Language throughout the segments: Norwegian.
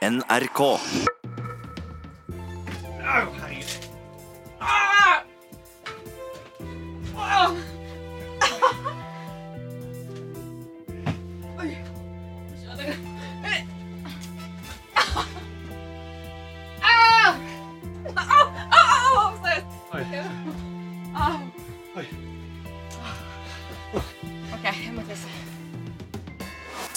NRK.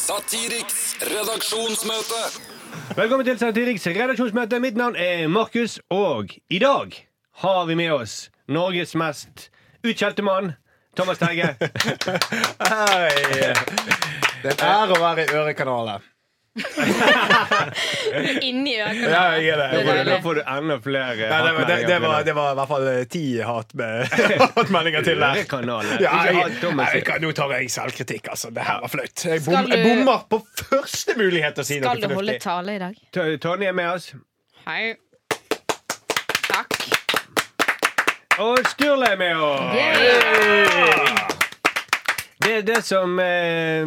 Satiriks redaksjonsmøte. Velkommen til Satiriks redaksjonsmøte. Mitt navn er Markus, og i dag har vi med oss Norges mest utskjelte mann, Thomas Teige. Hei. Det er å være i Ørekanalen. Inni øynene. Ja, jeg er det. Det Da får du enda flere Nei, det, var, det, det, var, det var i hvert fall eh, ti hatmeldinger til der. Ja, jeg, jeg, nå tar jeg selvkritikk, altså. Det her var flaut. Jeg, bom, jeg bommer på første mulighet til å si noe Skal du holde tale i dag? To- Tonje er med oss. Hei. Takk. Og Sturle er med oss. Yeah. Det er det som eh,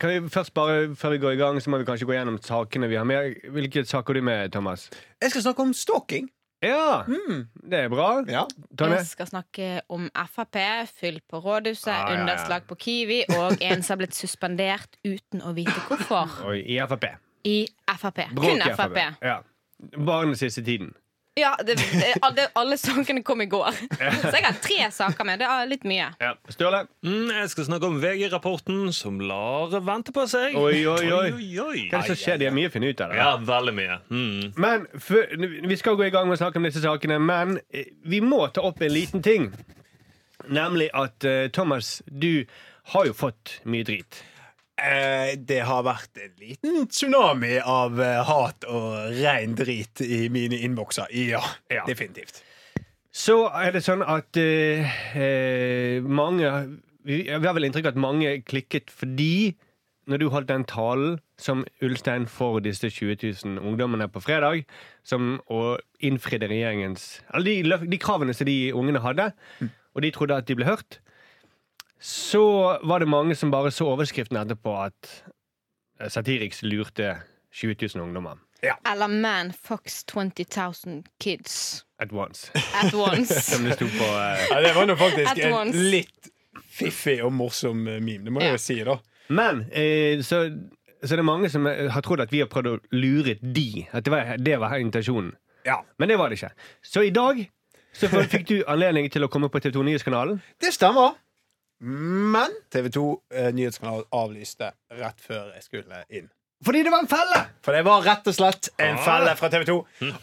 kan vi først bare, Før vi går i gang, så må vi kanskje gå gjennom sakene vi har med. Hvilke saker har du med, Thomas? Jeg skal snakke om stalking. Ja, det er bra. Ja. Jeg skal snakke om Frp, fyll på rådhuset, Ah, ja, ja. underslag på Kiwi og en som har blitt suspendert uten å vite hvorfor. Oi, I Frp. I Frp. Kun Frp. Ja. Bare den siste tiden. Ja, det, det, alle, alle sakene kom i går. Så jeg har tre saker med. Det er litt mye. Ja. Sturle? Mm, jeg skal snakke om VG-rapporten som lar vente på seg. Oi, oi, oi. oi, oi. Hva er det som skjer? De har mye å finne ut av. Ja, veldig mye. Mm. Men for, Vi skal gå i gang med å snakke om disse sakene, men eh, vi må ta opp en liten ting. Nemlig at uh, Thomas, du har jo fått mye drit. Eh, det har vært en liten tsunami av eh, hat og rein drit i mine innbokser. Ja, Ja. definitivt. Så er det sånn at eh, eh, mange vi, vi har vel inntrykk av at mange klikket fordi når du holdt den talen som Ulstein for disse 20 000 ungdommene på fredag, som å innfridde regjeringens Eller de, de kravene som de ungene hadde, og de trodde at de ble hørt, så var det mange som bare så overskriften etterpå at eh, Satiriks lurte 20 000 ungdommer Eller Man fucks 20 000 kids at once. at once. Som det sto på uh... Ja, det var nå faktisk en litt fiffig og morsom eh, meme. Det må jeg Ja. jo si, da. Men eh, så, så det er mange som har trodd at vi har prøvd å lure de. At det var, det var intensjonen. Ja, Men det var det ikke. Så i dag så fikk du anledning til å komme på TV 2 Nyhetskanalen. Det stemmer. Men TV 2 eh, Nyhetskanal avlyste rett før jeg skulle inn. Fordi det var en felle! For det var rett og slett en felle fra TV 2.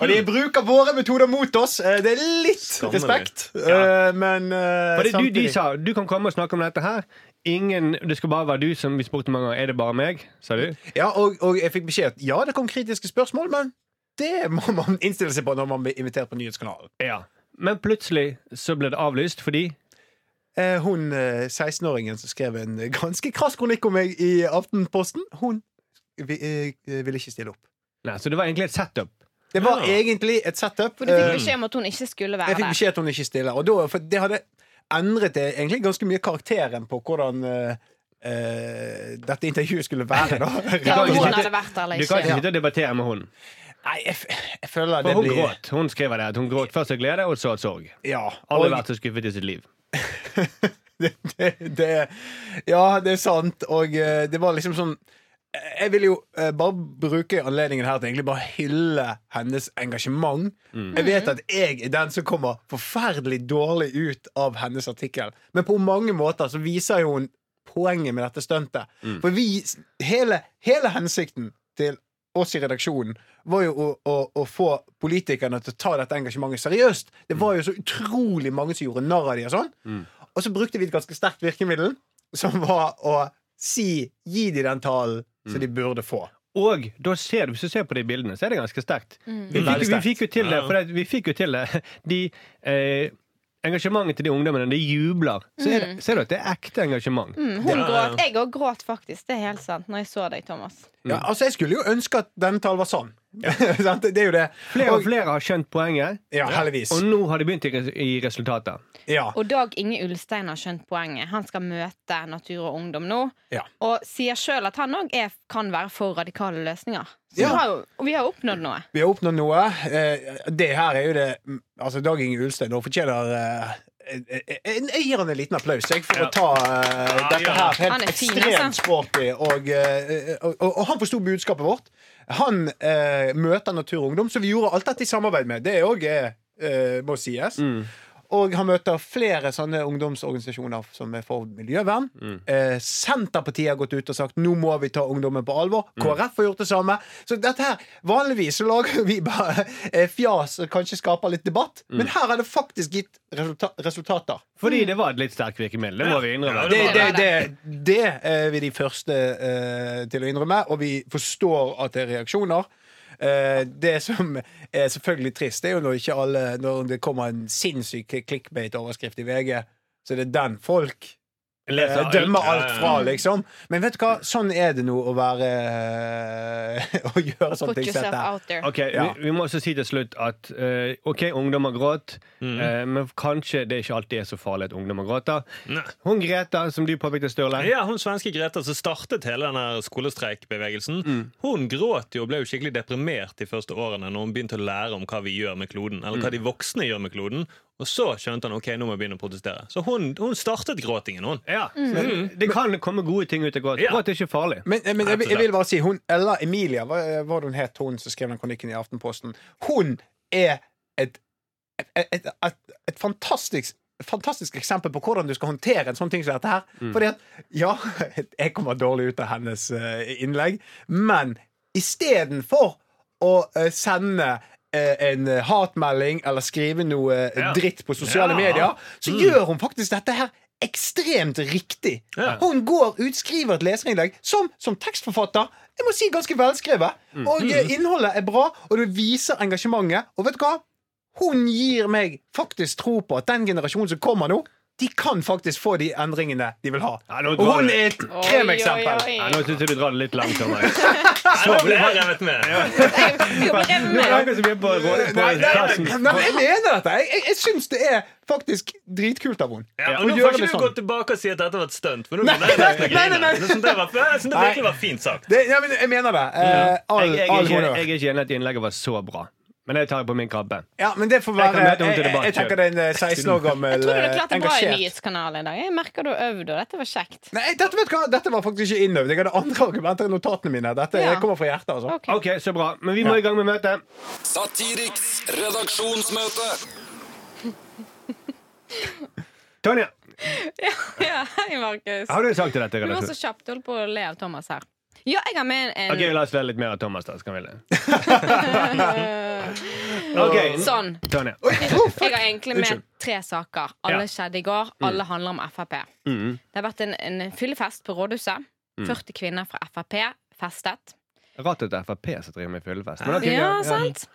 Og de bruker våre metoder mot oss. Eh, Det er litt Skammelig. respekt, ja. men eh, Fordi du, de sa du kan komme og snakke om dette her. Ingen, Det skal bare være du som vi spurte mange ganger. Er det bare meg? sa du. Ja, og, og jeg fikk beskjed at ja, det kom kritiske spørsmål, men det må man innstille seg på når man blir invitert på Nyhetskanalen. Ja. Men plutselig så ble det avlyst fordi Eh, Hun eh, 16-åringen som skrev en ganske krass kronikk om meg i Aftenposten, hun eh, ville ikke stille opp. Nei, Så det var egentlig et setup. Det var Ja. egentlig et setup. For du fikk Eh, beskjed om at hun ikke skulle være Jeg være fikk beskjed om at hun ikke stiller. Og da, for det hadde endret det egentlig ganske mye karakteren på hvordan eh, eh, dette intervjuet skulle være. Da. Ja, om hun hadde vært der eller ikke. Du kan ikke sitte og debattere med hun. Nei, jeg, f- jeg føler For det hun blir gråt. Hun skriver det at hun gråt først av glede, og så av sorg. Ja. Aldri og- vært så skuffet i sitt liv. det, det, det, ja, det er sant. Og eh, det var liksom sånn Jeg vil jo eh, bare bruke anledningen her til egentlig bare hylle hennes engasjement. Jeg vet at jeg er den som kommer forferdelig dårlig ut av hennes artikkel, men på mange måter så viser jo hun poenget med dette stuntet. For vi hele, hele hensikten til oss i redaksjonen var jo å, å, å få politikerne til å ta dette engasjementet seriøst. Det var jo så utrolig mange som gjorde narr av dem og sånn. Og så brukte vi et ganske sterkt virkemiddel, som var å si gi de den talen som de burde få. Og da ser du, hvis du ser på de bildene, så er det ganske sterkt. Vi, fikk, vi fikk jo til det, for det, vi fikk jo til det. De, eh, engasjementet til de ungdommene, de jubler. Så er det, ser du at det er ekte engasjement. Mm, hun gråt. Jeg òg gråt faktisk. Det er helt sant. Når jeg så deg, Thomas. Ja, altså Jeg skulle jo ønske at denne talen var sann. Sant? det er jo det. Flere og flere har skjønt poenget, Ja, heldigvis. og nå har de begynt i resultatet. Ja. Og Dag Inge Ulstein har skjønt poenget. Han skal møte Natur og Ungdom nå. Ja. Og sier sjøl at han òg kan være for radikale løsninger. Så Ja. vi har jo, vi har oppnådd noe. Vi har oppnådd noe. Eh, Det her er jo det Altså, Dag Inge Ulstein nå fortjener eh, jeg- jeg gir han en liten applaus jeg, for Ja. å ta uh, dette her helt fin, ekstremt altså. sporty. Og, uh, og, og, og han forsto budskapet vårt. Han eh, møter Natur og Ungdom, så vi gjorde alt dette i samarbeid med. Det òg eh, må sies. Og han møter flere sånne ungdomsorganisasjoner som er for miljøvern. Eh, Senterpartiet har gått ut og sagt nå må vi ta ungdommen på alvor. KrF har gjort det samme. Så dette her, Vanligvis så lager vi bare eh, fjas og kanskje skaper litt debatt, men her har det faktisk gitt resulta resultater. Fordi det var et litt sterkt virkemiddel. Det må vi innrømme. Ja, Det, det, det. det, det er vi de første eh, til å innrømme, og vi forstår at det er reaksjoner. Eh, det som er selvfølgelig trist, det er jo når ikke alle Når det kommer en sinnssyk clickbait-overskrift i VG, så det er den folk Leser alt. dømmer alt fra, liksom. Men vet du hva? Sånn er det nå å være eh, Å gjøre sånne Put ting som yourself out there. Ok, Ja. vi, vi må også si til slutt at uh, OK, ungdommer gråter, mm. uh, men kanskje det ikke alltid er så farlig at ungdommer gråter. Nei. Hun Greta, som du påpekte, Sturle. Ja, hun svenske Greta som startet hele denne skolestreikbevegelsen, hun gråt jo og ble jo skikkelig deprimert de første årene når hun begynte å lære om hva vi gjør med kloden, eller hva de voksne gjør med kloden. Og så skjønte han ok, nå må jeg begynne å protestere. Så hun, hun startet gråtingen, hun. Ja, så Det kan komme gode ting ut av gråt. Ja. Gråt er ikke farlig. Men, eh, men jeg, vil- jeg vil bare si hun, Ella Emilia, hva hva var det hun het, hun som skrev den kronikken i Aftenposten? Hun er et, et, et, et, et fantastisk Fantastisk eksempel på hvordan du skal håndtere en sånn ting som dette her. Fordi at, ja, jeg kommer dårlig ut av hennes eh, innlegg, men istedenfor å eh, sende eh, en eh, hatmelding eller skrive noe eh, Ja. dritt på sosiale Ja. medier, så gjør hun faktisk dette her ekstremt riktig. Ja. Hun går ut, skriver et leserinnlegg som, som tekstforfatter. Jeg må si ganske velskrevet. Og eh, innholdet er bra, og det viser engasjementet. Og vet du hva? Hun gir meg faktisk tro på at den generasjonen som kommer nå, de kan faktisk få de endringene de vil ha. Ja, nå Og drar hun du- er et kremeksempel. Ja, nå syns jeg du drar det litt langt. Thomas. Nå ble jeg revet med. Nå er det akkurat som vi er på, på, på Nei, nei, plassen. nei, men jeg mener dette. Jeg, jeg, jeg syns det er faktisk dritkult av henne. Ja, Å og nå gjøre får det ikke du sånn. gå tilbake og si at dette var et stunt. For nå Nei, begynner jeg nesten å nei, nei, grine. nei. Jeg synes det var- Jeg synes det virkelig var fint sagt. Det, ja, men jeg mener det. Eh, all, Jeg, jeg, er all ikke, honnør. jeg er ikke enig i at innlegget var så bra. Men jeg tar på min krabbe. Ja, men det får være Jeg, jeg, Jeg, jeg tenker det er eh, 16 år gammel Jeg tror du eh, klarte bra i engasjert nyhetskanalen i dag. Jeg merker du har øvd, og dette var kjekt. Nei, dette, vet du dette var faktisk ikke innøvd. Jeg hadde andre argumenter i notatene mine. Dette Ja. kommer fra hjertet. altså Ok. OK, så bra. Men vi må i gang med møtet. Satiriks redaksjonsmøte. Tonje, Ja, hei, Markus. har du en sak til dette? Du var så kjapp. Du holdt på å le av Thomas her. Ja, jeg har med en OK, la oss lære litt mer av Thomas, da. Skal vi le. OK, Sånn. Tonje. Jeg har egentlig med Unnskyld. tre saker. Alle Ja. skjedde i går. Alle handler om Frp. Mm. Det har vært en, en fyllefest på rådhuset. 40 kvinner fra Frp festet. Rart at det er Frp som driver med fyllefest. Men ok, Ja, ja. sant?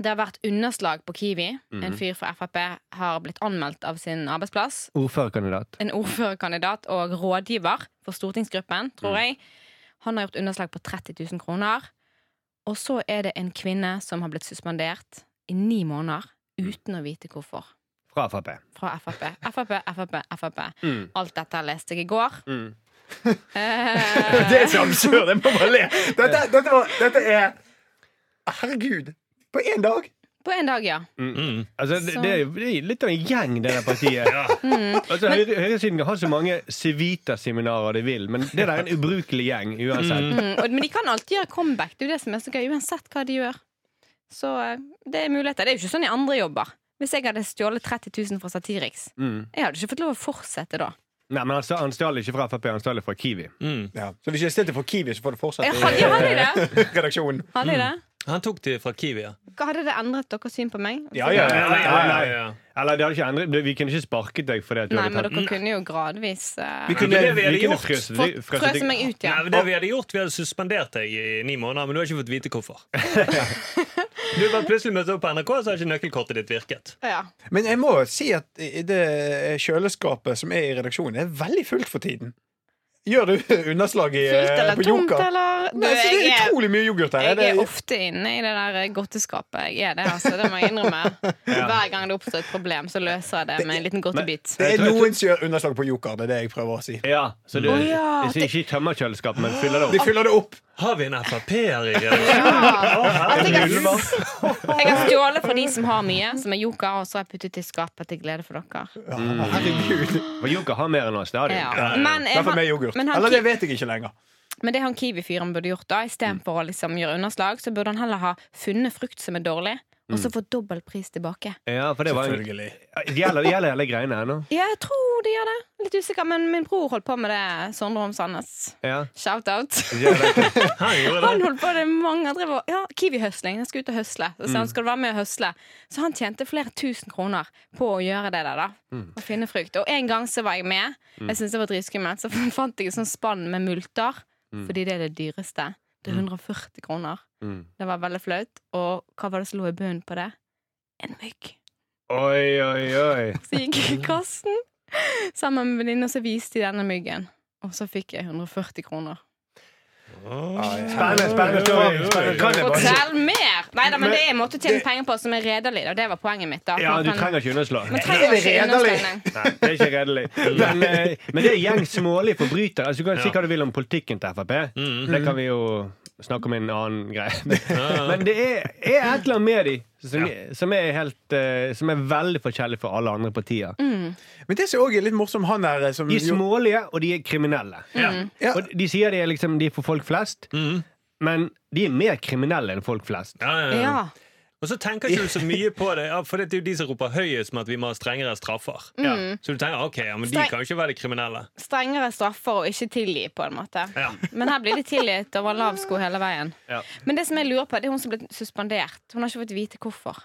Det har vært underslag på Kiwi. Mhm. En fyr fra Frp har blitt anmeldt av sin arbeidsplass. Ordførerkandidat. En ordførerkandidat og rådgiver for stortingsgruppen, tror Mm. jeg. Han har gjort underslag på 30 000 kroner. Og så er det en kvinne som har blitt suspendert i ni måneder uten å vite hvorfor. Fra Frp. Fra Frp. Frp, Frp, Frp. Mm. Alt dette leste jeg i går. Mm. Eh, Det er så absurd! Jeg må bare le. Dette, dette, var, dette er Herregud. På én dag. På en dag, ja. Mm. Altså, det, det, er, det er litt av en gjeng, det der partiet. Altså, høyre, høyresiden kan ha så mange Civita-seminarer de vil, men det der er en ubrukelig gjeng uansett. Mm, og, men de kan alltid gjøre comeback. Det er jo det som er så gøy, uansett hva de gjør. Så eh, det er muligheter. Det er jo ikke sånn i andre jobber. Hvis jeg hadde stjålet 30 000 fra Satiriks, Mm. jeg hadde ikke fått lov å fortsette da. Nei, men han stjal ikke fra Frp, han stjal fra Kiwi. Mm. Ja. Så hvis jeg stilte for Kiwi, så får du fortsette Ja, ja, i redaksjonen. Hadde jeg det? Han tok de fra Kiwi, ja. Hadde det endret deres syn på meg? Ja, ja, ja, ja, ja. ja. Eller det hadde ikke endret Vi kunne ikke sparket deg fordi at du Nei, hadde men tatt dere kunne jo gradvis eh, Vi kunne, det vi hadde vi kunne gjort, frøst- vi- frøst frøse deg- meg ut, ja. Nei, men det vi hadde gjort, vi hadde suspendert deg i ni måneder, men du har ikke fått vite hvorfor. Du bare plutselig møtte opp på NRK, så har ikke nøkkelkortet ditt virket. ja. Men jeg må si at i det kjøleskapet som er i redaksjonen, er veldig fullt for tiden. Gjør du underslag i, Fullt eh, eller på tomt, Joker? eller? Du, Nei, så det er jeg er- utrolig mye yoghurt her. Jeg Det- er ofte inne i det der godteskapet. Jeg er det, altså. Det må jeg innrømme. Hver gang det oppstår et problem, så løser jeg det med en liten godtebit. Det er noen som gjør underslag på Joker. Det er det jeg prøver å si. Ja, så du oh, ja, det er ikke tømmer kjøleskapet, men fyller det De fyller det opp. Har vi en Frp-er i redaksjonen? Jeg, har, stjålet fra de som har mye, som er joker, og så har jeg puttet i skapet til glede for dere. Mm. herregud. For Joker har mer enn oss. Det har de. Ja. Men, Derfor med yoghurt. men Eller det vet jeg ikke lenger. Men det han Kiwi-fyren burde gjort, da istedenfor å liksom gjøre underslag, så burde han heller ha funnet frukt som er dårlig, og så få dobbel pris tilbake. Ja, for det var Selvfølgelig. det gjelder, alle gjelder hele greiene ennå. Ja, jeg tror de gjør det. Litt usikker, men min bror holdt på med det. Sondre Holm Sandnes. Ja, Shout-out. det. Han det. holdt på det mange drev og, Ja, Kiwi-høsling. Han skal ut og høsle. Så han skal være med og høsle. Så han tjente flere tusen kroner på å gjøre det der, da. Å finne frukt. Og en gang så var jeg med. Jeg syntes det var dritskummelt. Så fant jeg et sånt spann med multer, fordi det er det dyreste. Det er 140 kroner. Mm. Det var veldig flaut. Og hva var det som lå i bunnen på det? En mygg. Oi, oi, oi. Så gikk jeg i kassen sammen med venninne, og så viste de denne myggen. Og så fikk jeg 140 kroner. Spennende, spennende story. Spennende. Jeg si Fortell mer! Nei da, men det er en måte å tjene penger på som er redelig. og Det var poenget mitt. da. Ja, du trenger ikke underslå. Men trenger Er det redelig? Nei, det er ikke redelig. Men, eh, men det er gjengs smålige forbrytere. Altså, du kan si hva du vil om politikken til Frp. Mm. Det kan vi jo snakke om en annen greie. Men det er, er et eller annet med de som, som, er helt, eh, som er veldig forskjellig fra alle andre partier. Mm. Men det som også er litt morsomt, han der eh, som De er smålige, og de er kriminelle. Mm. Ja. Og de sier de er, liksom, de er for folk flest, Mm. men de er mer kriminelle enn folk flest. Ja, ja, ja. Ja. Og så tenker ikke du så mye på det, ja, for det er jo de som roper høyest med at vi må ha strengere straffer. Mm. Så du tenker ok, ja, men de kan jo ikke være de kriminelle. Strengere straffer og ikke tilgi, på en måte. Ja. Men her blir de tilgitt over lav sko hele veien. Ja. Men det som jeg lurer på, det er hun som ble suspendert. Hun har ikke fått vite hvorfor.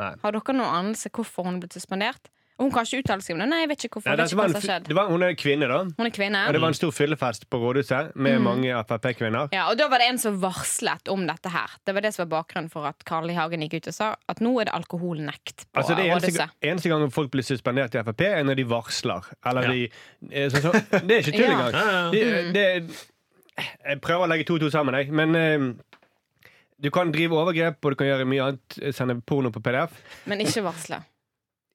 Nei. Har dere noen anelse hvorfor hun er blitt suspendert? Og hun kan ikke uttale seg om det. Nei, jeg vet ikke hvorfor. Ja, vet ikke hva som har skjedd. var, hun er kvinne, da. Hun er kvinne. Og det var en stor fyllefest på rådhuset med Mm. mange Frp-kvinner. Ja, og da var det en som varslet om dette her. Det var det som var bakgrunnen for at Carl I. Hagen gikk ut og sa at nå er det alkoholnekt på Altså det eneste, rådhuset. eneste gang folk blir suspendert i Frp, er når de varsler. Eller Ja. de eh, så, så, Det er ikke tull engang. Ja, De, De, de, jeg prøver å legge to og to sammen, jeg. Men eh, du kan drive overgrep, og du kan gjøre mye annet. Sende porno på PDF. Men ikke varsle.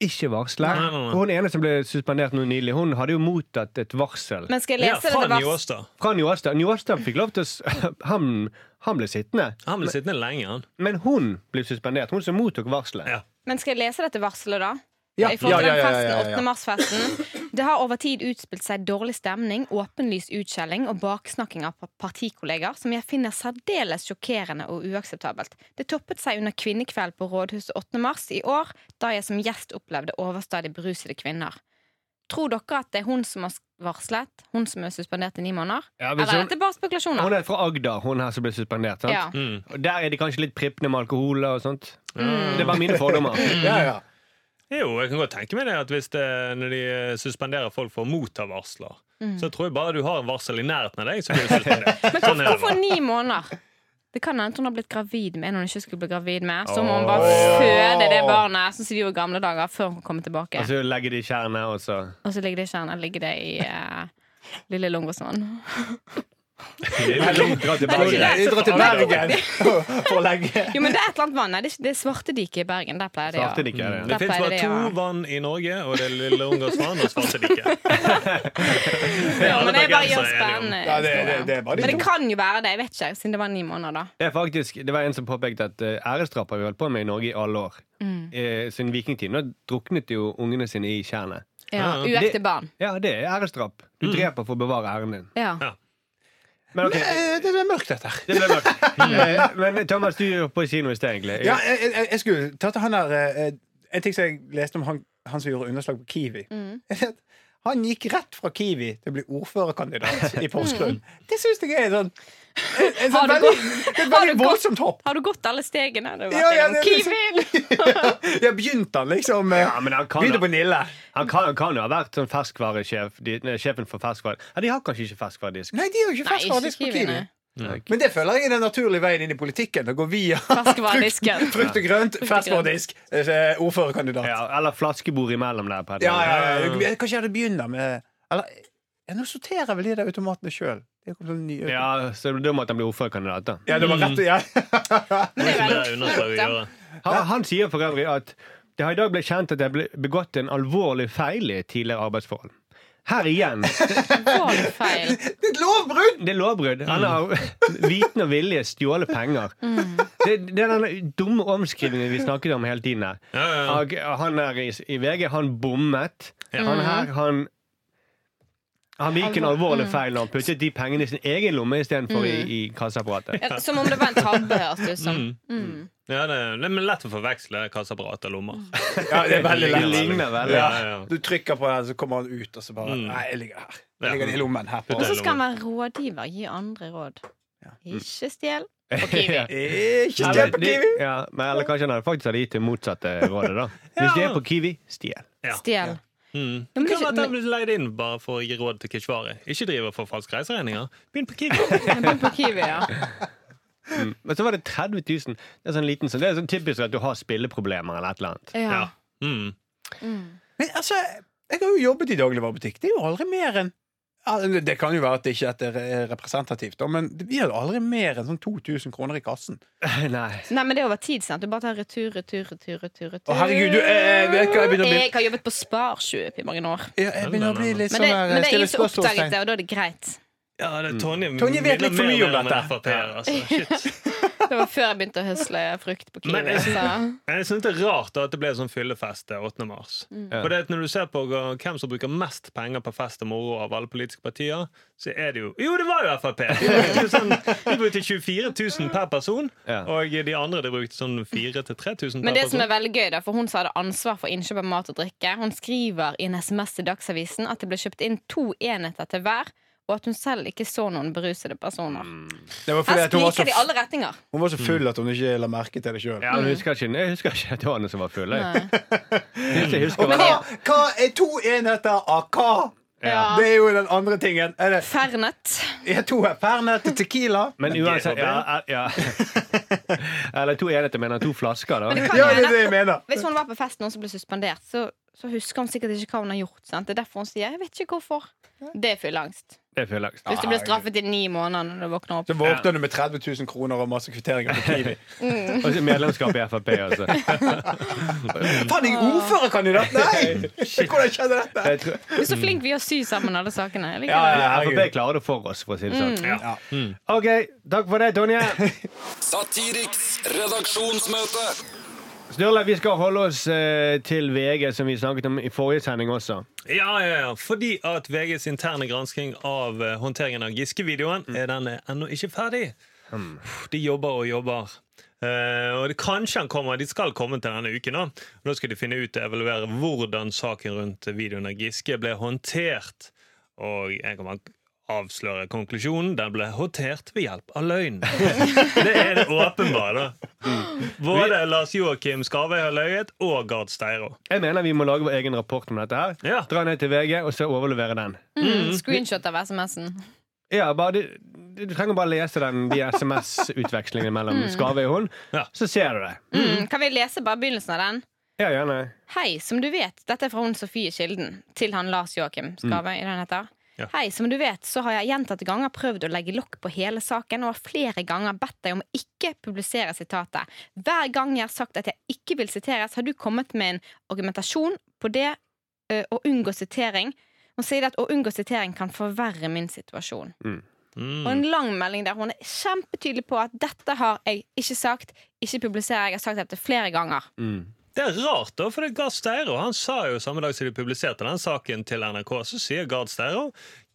Ikke varsle. Nei, nei, nei. Og Hun ene som ble suspendert nå nylig, hun hadde jo mottatt et varsel Men skal jeg Ja, fra vars Njåstad. fra Njåstad. Njåstad fikk lov til å han, han ble sittende. Han ble sittende lenge, han. Men hun ble suspendert. Hun som mottok varselet. Ja. Men skal jeg lese dette varselet, da? Ja, I forhold til ja, ja, den festen, 8. mars-festen. Det har over tid utspilt seg dårlig stemning, åpenlys utskjelling og baksnakking av partikolleger, som jeg finner særdeles sjokkerende og uakseptabelt. Det toppet seg under kvinnekveld på Rådhuset 8. mars i år, da jeg som gjest opplevde overstadig berusede kvinner. Tror dere at det er hun som har varslet? Hun som er suspendert i ni måneder? Ja, Eller Eller er hun- dette bare Hun er fra Agder, hun her som ble suspendert. Sant? Ja. Mm. Og Der er de kanskje litt prippende med alkohol og sånt. Det er bare mine fordommer. Ja, ja. Jo, jeg kan godt tenke meg det at hvis det, når de eh, suspenderer folk for å motta varsler, Mm. så tror jeg bare du har en varsel i nærheten av deg, så blir du suspendert. Men Sånn er hvorfor ni måneder? Det kan hende hun har blitt gravid med en hun ikke skulle bli gravid med. Så må hun bare føde det barnet sånn som de gjorde i gamle dager, før hun kommer tilbake. Og så legger de i og så Og så ligger det i kjernen ligger det i uh, Lille Lungåsvann. Det er dra til det er Bergen. drar til Bergen for å legge Jo, men det er et eller annet vann. Nei, Det er, det er Svartediket i Bergen. Der pleier de å Det, ja. det. Det fins bare to vann i Norge, og det er Lille Ungers vann og Svartediket. Ja, men det er bare gjør spennende. Ja, det, det, det er bare Men det kan jo være det. Jeg vet ikke, siden det var ni måneder, da. Det er faktisk, det var en som påpekte at uh, æresdrap har vi holdt på med i Norge i alle år. Mm. Eh, siden vikingtiden. Nå druknet jo ungene sine i tjernet. Ja, Ja. Uekte barn. Ja, det er æresdrap. Du dreper for å bevare æren din. Ja. Men ok, Eh, Det ble mørkt, dette her. det ble mørkt. Eh, Men Thomas, du er på noe i sted, egentlig. Ja, jeg, jeg, jeg skulle tatt han der eh, En ting som jeg leste om han, han som gjorde underslag på Kiwi. Mm. Han gikk rett fra Kiwi til å bli ordførerkandidat i Porsgrunn. Det syns jeg er sånn sånn du veldig, et har veldig du gått- voldsomt hopp. Har du gått alle stegene? Ja, ja, det Kiwien! Ja, begynte han liksom med Ja, men han kan, Begynte på Nille. han kan, han kan jo ha vært sånn ferskvaresjef. Sjefen for ferskvare. Ja, de har kanskje ikke ferskvaredisk. Nei, de har ikke ferskvaredisk på Kiwi. Nei. Men det føler jeg er den naturlige veien inn i politikken. Å gå via frukt, frukt og grønt, ferskvaredisk, eh, ordførerkandidat. Ja, eller flaskebord imellom der. På Ja, ja, ja. Kanskje jeg hadde begynt med Eller Ja, nå sorterer vel de der automatene sjøl. Ja, så da måtte han bli ordførerkandidat, da. ja, det var rett, ja. Han, han sier for øvrig at det har i dag blitt kjent at det ble begått en alvorlig feil i tidligere arbeidsforhold. Her igjen. Feil. Det er et lovbrudd! Det er lovbrudd. Han har viten og vilje stjålet penger. Mm. Det, det er den dumme omskrivingen vi snakket om hele tiden her. Ja, ja, ja. Han er i, i VG, han bommet. Han her, han han begikk en alvorlig mm. feil når han puttet de pengene i sin egen lomme istedenfor i, i kasseapparatet. Ja, Som om det var en tabbe, høres det ut som. Mm. Mm. Ja, det, det er lett å forveksle kasseapparat og lommer. Ja, det er veldig Det lett. ligner veldig. Ja. Ja, ja. Du trykker på den, så kommer han ut, og så bare Mm. Nei, jeg ligger her. Jeg ligger i lommen her Og så skal han være rådgiver, gi andre råd. Ikke stjel. På Kiwi. Ikke stjel på Kiwi! ja, men, eller kanskje han faktisk hadde gitt det motsatte rådet. da Hvis det er på Kiwi, stjel. Ja. Stjel. Mm. Ja, men Det kan være at ikke- han blir leid inn bare for å gi råd til Keshvari. Ikke drive for falske reiseregninger. Begynn på Kiwi. Begynn på Kiwi, ja. Men så var det 30 000. Det er sånn liten så Det er sånn typisk at du har spilleproblemer eller et eller annet. ja. Ja. Mm. Mm. Men altså, jeg har jo jobbet i dagligvarebutikk. Det er jo aldri mer enn Det kan jo være at det ikke er representativt, men vi har aldri mer enn sånn 2000 kroner i kassen. Nei. Nei, men det er over tid. sant? Du bare tar retur, retur, retur. retur, retur. Å, herregud, du, jeg, vet hva, jeg begynner å bli- Jeg har jobbet på Sparkjøp i mange år. Ja, jeg begynner å bli litt Men sånn det, men det er ingen som oppdaget det, og da er det greit. Ja, det er Tonje Tonje vet litt for mye om dette. FrP-er, altså. Shit. Det var før jeg begynte å høsle frukt på Kiwi. Men jeg synes- Jeg synes det er rart at det ble sånn fyllefest til 8. mars. For det at Når du ser på hvem som bruker mest penger på fest og moro av alle politiske partier, så er det jo Jo, det var jo Frp! Sånn, de brukte 24 000 per person, og de andre de brukte sånn 4000-3000 per person. Men det som er veldig gøy, da, for hun som hadde ansvar for innkjøp av mat og drikke, hun skriver i en SMS til Dagsavisen at det ble kjøpt inn to enheter til hver, og at hun selv ikke så noen berusede personer. Det var Her fordi at hun var, så, spriker det i alle retninger. hun var så full at hun ikke la merke til det sjøl. Ja, men jeg, husker ikke, jeg husker ikke at det var noen som var full. Jeg, Nei. jeg husker Men bare, hva, hva er to enheter av hva? Ja. Det er jo den andre tingen. Er det Fernet. er to her Fernet Tequila? men uansett ja, ja. Eller to enheter, mener to flasker, da. Men det kan Ja, det er det jeg mener. Hvis hun var på fest noen som ble suspendert, så, så husker hun sikkert ikke hva hun har gjort. Sant? Det er derfor hun sier 'jeg vet ikke hvorfor'. Det er fyllangst. Det er fyllangst. Hvis du blir straffet i ni måneder når du våkner opp. Så våkner du med 30 000 kroner og masse kvitteringer på Kiwi. Og så medlemskap i Frp, altså. Faen, jeg er ordførerkandidat! Nei! Hvordan skjedde dette? Du er så flink vi å sy sammen alle sakene. Ja, ja. Frp klarer det for oss, for å si det sånn. Ja. OK, takk for det, Tonje. Satiriks redaksjonsmøte. Sturle, vi skal holde oss eh, til VG, som vi snakket om i forrige sending også. Ja, ja, ja. Fordi at VGs interne gransking av eh, håndteringen av Giske-videoen er den er ennå ikke ferdig. De jobber og jobber. Eh, og det, kanskje han kommer, De skal komme til denne uken. Da Nå skal de finne ut og evaluere hvordan saken rundt videoen av Giske ble håndtert. Og jeg bare avsløre konklusjonen. Den ble håndtert ved hjelp av løgn. Det er det åpenbare. Både Lars Joakim Skarvøy har løyet, og Gard Steiro. Jeg mener vi må lage vår egen rapport om dette. her Ja. Dra ned til VG og så overlevere den. Mm, screenshot av SMS-en. Ja, bare, du, du trenger bare lese den, de SMS-utvekslingene mellom Skave og hun, Ja. så ser du det. Mm, kan vi lese bare begynnelsen av den? Ja, gjerne. Hei, som du vet, dette er fra hun Sofie Kilden til han Lars Joakim Skarvøy. i den heter. Ja. Hei, som du vet, så har jeg gjentatte ganger prøvd å legge lokk på hele saken og har flere ganger bedt deg om å ikke publisere sitatet. Hver gang jeg har sagt at jeg ikke vil siteres, har du kommet med en argumentasjon på det å unngå sitering. Hun sier at å unngå sitering kan forverre min situasjon. Og en lang melding der hun er kjempetydelig på at dette har jeg ikke sagt, ikke publiserer. Jeg har sagt dette flere ganger. Det er rart, da, for det er Gard Steiro han sa jo samme dag som de publiserte den saken til NRK, så sier Gard Steiro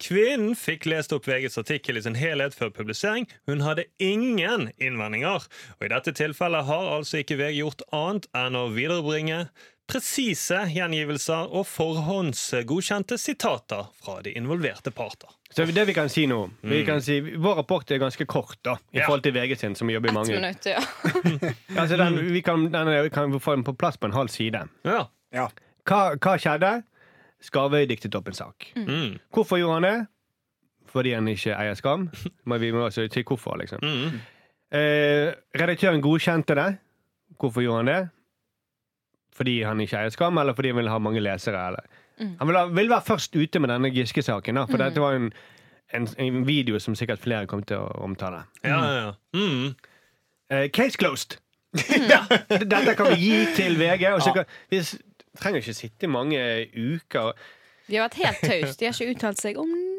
kvinnen fikk lest opp VGs artikkel i sin helhet før publisering. Hun hadde ingen innvendinger. Og i dette tilfellet har altså ikke VG gjort annet enn å viderebringe presise gjengivelser og forhåndsgodkjente sitater fra de involverte parter. Så det vi kan si nå vi kan si, Vår rapport er ganske kort da i Ja. forhold til VG sin, som jobber i mange minutt, ja. altså, den, vi, kan, den vi kan få den på plass på en halv side. Ja. Ja. Hva, hva skjedde? Skarvøy diktet opp en sak. Mm. Hvorfor gjorde han det? Fordi han ikke eier skam. Men vi må også si hvorfor, liksom. Mm. Eh, redaktøren godkjente det. Hvorfor gjorde han det? Fordi han ikke eier skam, eller fordi han vil ha mange lesere? Eller? Han vil, vil være først ute med denne Giske-saken, for for dette var en, en, en video som sikkert flere kom til å omtale. Ja, ja, ja. Mm. Eh, case closed! Dette kan vi gi til VG. Og sikkert, vi trenger ikke sitte i mange uker. De har vært helt tause. De har ikke uttalt seg om noe.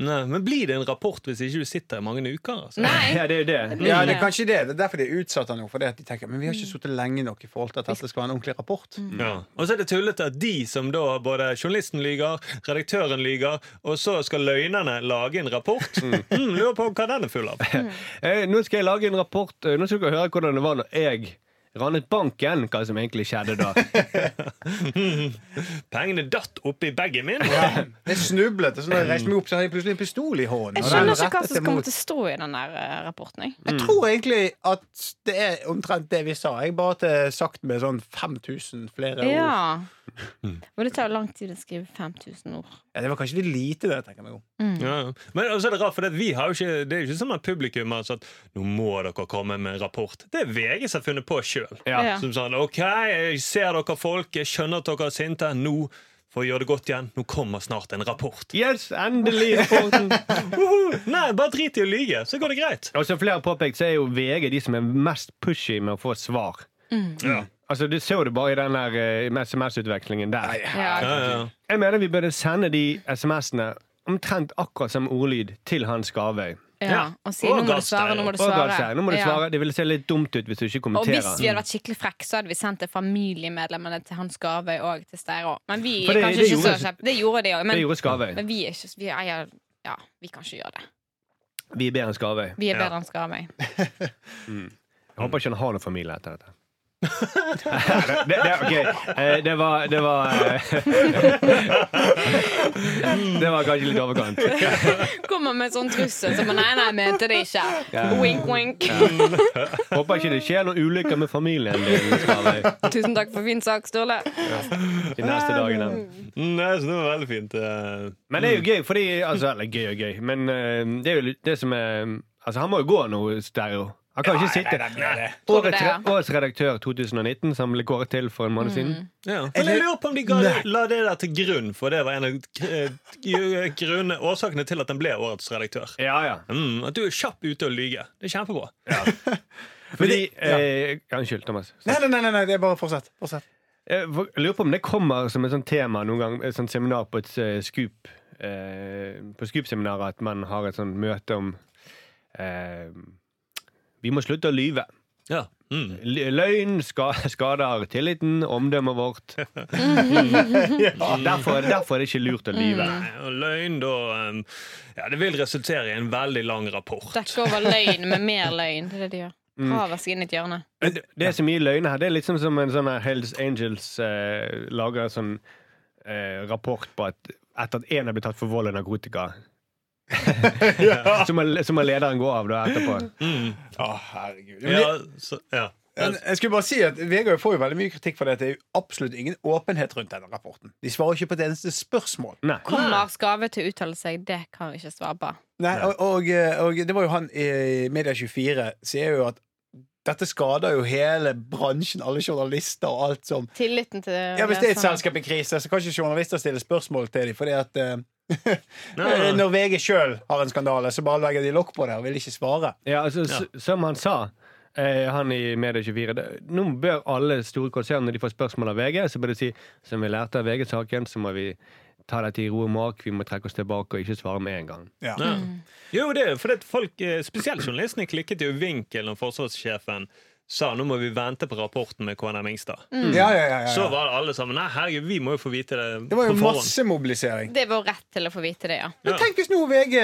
Nei, men blir det en rapport hvis ikke du sitter i mange uker? Altså? Nei. Ja, det er jo det. Ja, det er kanskje det. Det er derfor de er utsatt nå. Fordi at de tenker, Men vi har ikke sittet lenge nok i forhold til at dette skal være en ordentlig rapport. Ja. Og så er det tullete at de som da både journalisten lyger, redaktøren lyger, og så skal løgnerne lage en rapport. Mm, lurer på hva den er full av. Eh, nå skal jeg lage en rapport. Eh, Nå skal dere høre hvordan det var når jeg ranet banken. Hva som egentlig skjedde da. Pengene datt oppi bagen min. Jeg snublet, og så når jeg reiste meg opp, så hadde jeg plutselig en pistol i hånden. Jeg skjønner ikke hva som kommer til å stå i den der eh, rapporten. Jeg. Jeg tror egentlig at det er omtrent det vi sa. Jeg bare at det er sagt med sånn 5000 flere ord. Ja. Og det tar jo lang tid å skrive 5000 ord. Ja, det var kanskje litt lite, det. tenker jeg meg om. Ja. Men også er det rart, for det, vi har jo ikke, det er jo ikke sånn at publikum har sagt nå må dere komme med en rapport. Det er VG som har funnet på sjøl. Ja. Ja. Som sånn OK, jeg ser dere folk, jeg skjønner at dere er sinte. Nå, for å gjøre det godt igjen, nå kommer snart en rapport. Yes, endelig rapporten! Nei, bare drit i å lyge, så går det greit. Og som flere har påpekt, så er jo VG de som er mest pushy med å få svar. Ja. Altså, Du ser det bare i den der eh, SMS-utvekslingen der. Jeg mener vi burde sende de SMS-ene omtrent akkurat som ordlyd til Hans Skarvøy. Ja. Og si 'nå må du svare', nå må du svare. Nå må du svare. Det ville se litt dumt ut hvis du ikke kommenterer. Og hvis vi hadde vært skikkelig frekke, så hadde vi sendt det familiemedlemmene til Hans Skarvøy og til Steiro. Men vi er det- kanskje det ikke så kjappe. Det gjorde de òg, Det men, men vi er ikke vi eier Ja, vi kan ikke gjøre det. Vi er bedre enn Skarvøy. Vi er bedre enn Skavøy. Jeg håper ikke han har noen familie etter dette. det, det, okay. eh, det var Det var eh, Det var kanskje litt overkant. Kommer med sånn trussel som Nei, nei, jeg mente det ikke. Ja. Wink, wink. Håper ikke det skjer noen ulykker med familien din Tusen takk for fin sak, Sturle. de neste dagene. Mm, så det var veldig fint. eh. Men det er jo gøy, fordi Altså, eller gøy og gøy, men det er jo det som er Altså, han må jo gå noe stereo. Han kan ikke sitte nei, nei, nei. Årets, årets redaktør 2019, som ble kåret til for en måned siden. Ja. For jeg lurer på om de ga, la det der til grunn, for det var en av grunne, årsakene til at den ble årets redaktør. Ja, ja. Mm, at du er kjapp ute å lyge. Det er kjempebra. Fordi ja. eh, Thomas. Nei, nei, nei, nei, nei, det er bare fortsett. fortsett. Jeg lurer på om det kommer som et sånt tema noen gang, et sånt seminar på et uh, Scoop. Uh, på Scoop-seminaret at man har et sånt møte om eh, Vi må slutte å lyve. Ja. Mm. Løgn ska skader tilliten, omdømmet vårt. derfor, derfor er det ikke lurt å lyve. Mm. Løgn, da um, Ja, det vil resultere i en veldig lang rapport. Dekke over løgn med mer løgn. Det er det de gjør. Graver seg inn i et hjørne. Det det er så mye løgner her. Det er litt som en sånn Hells Angels eh, lager en sånn eh, rapport på at etter at én er blitt tatt for vold og narkotika så, må, som må lederen gå av da etterpå. Mm. Å, herregud. Men Ja, så, ja. Men jeg skulle bare si at Vegard får jo veldig mye kritikk for det. Det er jo absolutt ingen åpenhet rundt denne rapporten. De svarer ikke på et eneste spørsmål. Nei. Kommer Skave til å uttale seg? Det kan vi ikke svare på. Nei, og, og, og det var jo han i Media24 sier jo at dette skader jo hele bransjen, alle journalister og alt som Tilliten til Ja, Hvis det er et selskap i krise, så kan ikke journalister stille spørsmål til dem. Fordi at uh, Når VG sjøl har en skandale, så bare legger de lokk på det og vil ikke svare. Ja, altså, ja. Som han sa, eh, han i Medie24 det, Nå bør alle store konsern når de får spørsmål av VG, så bør de si som vi lærte av VG-saken, så må vi ta dette i ro og mak, vi må trekke oss tilbake og ikke svare med en gang. Ja. Ja. Jo, det er fordi folk, eh, spesielt journalistene, klikket jo vinkel når forsvarssjefen sa nå må vi vente på rapporten med KNM Ingstad. Ja, ja, ja, ja, Så var det alle sammen Nei, herregud, vi må jo få vite det Det var jo masse mobilisering. massemobilisering. Det er vår rett til å få vite det, ja. Men tenk hvis nå VG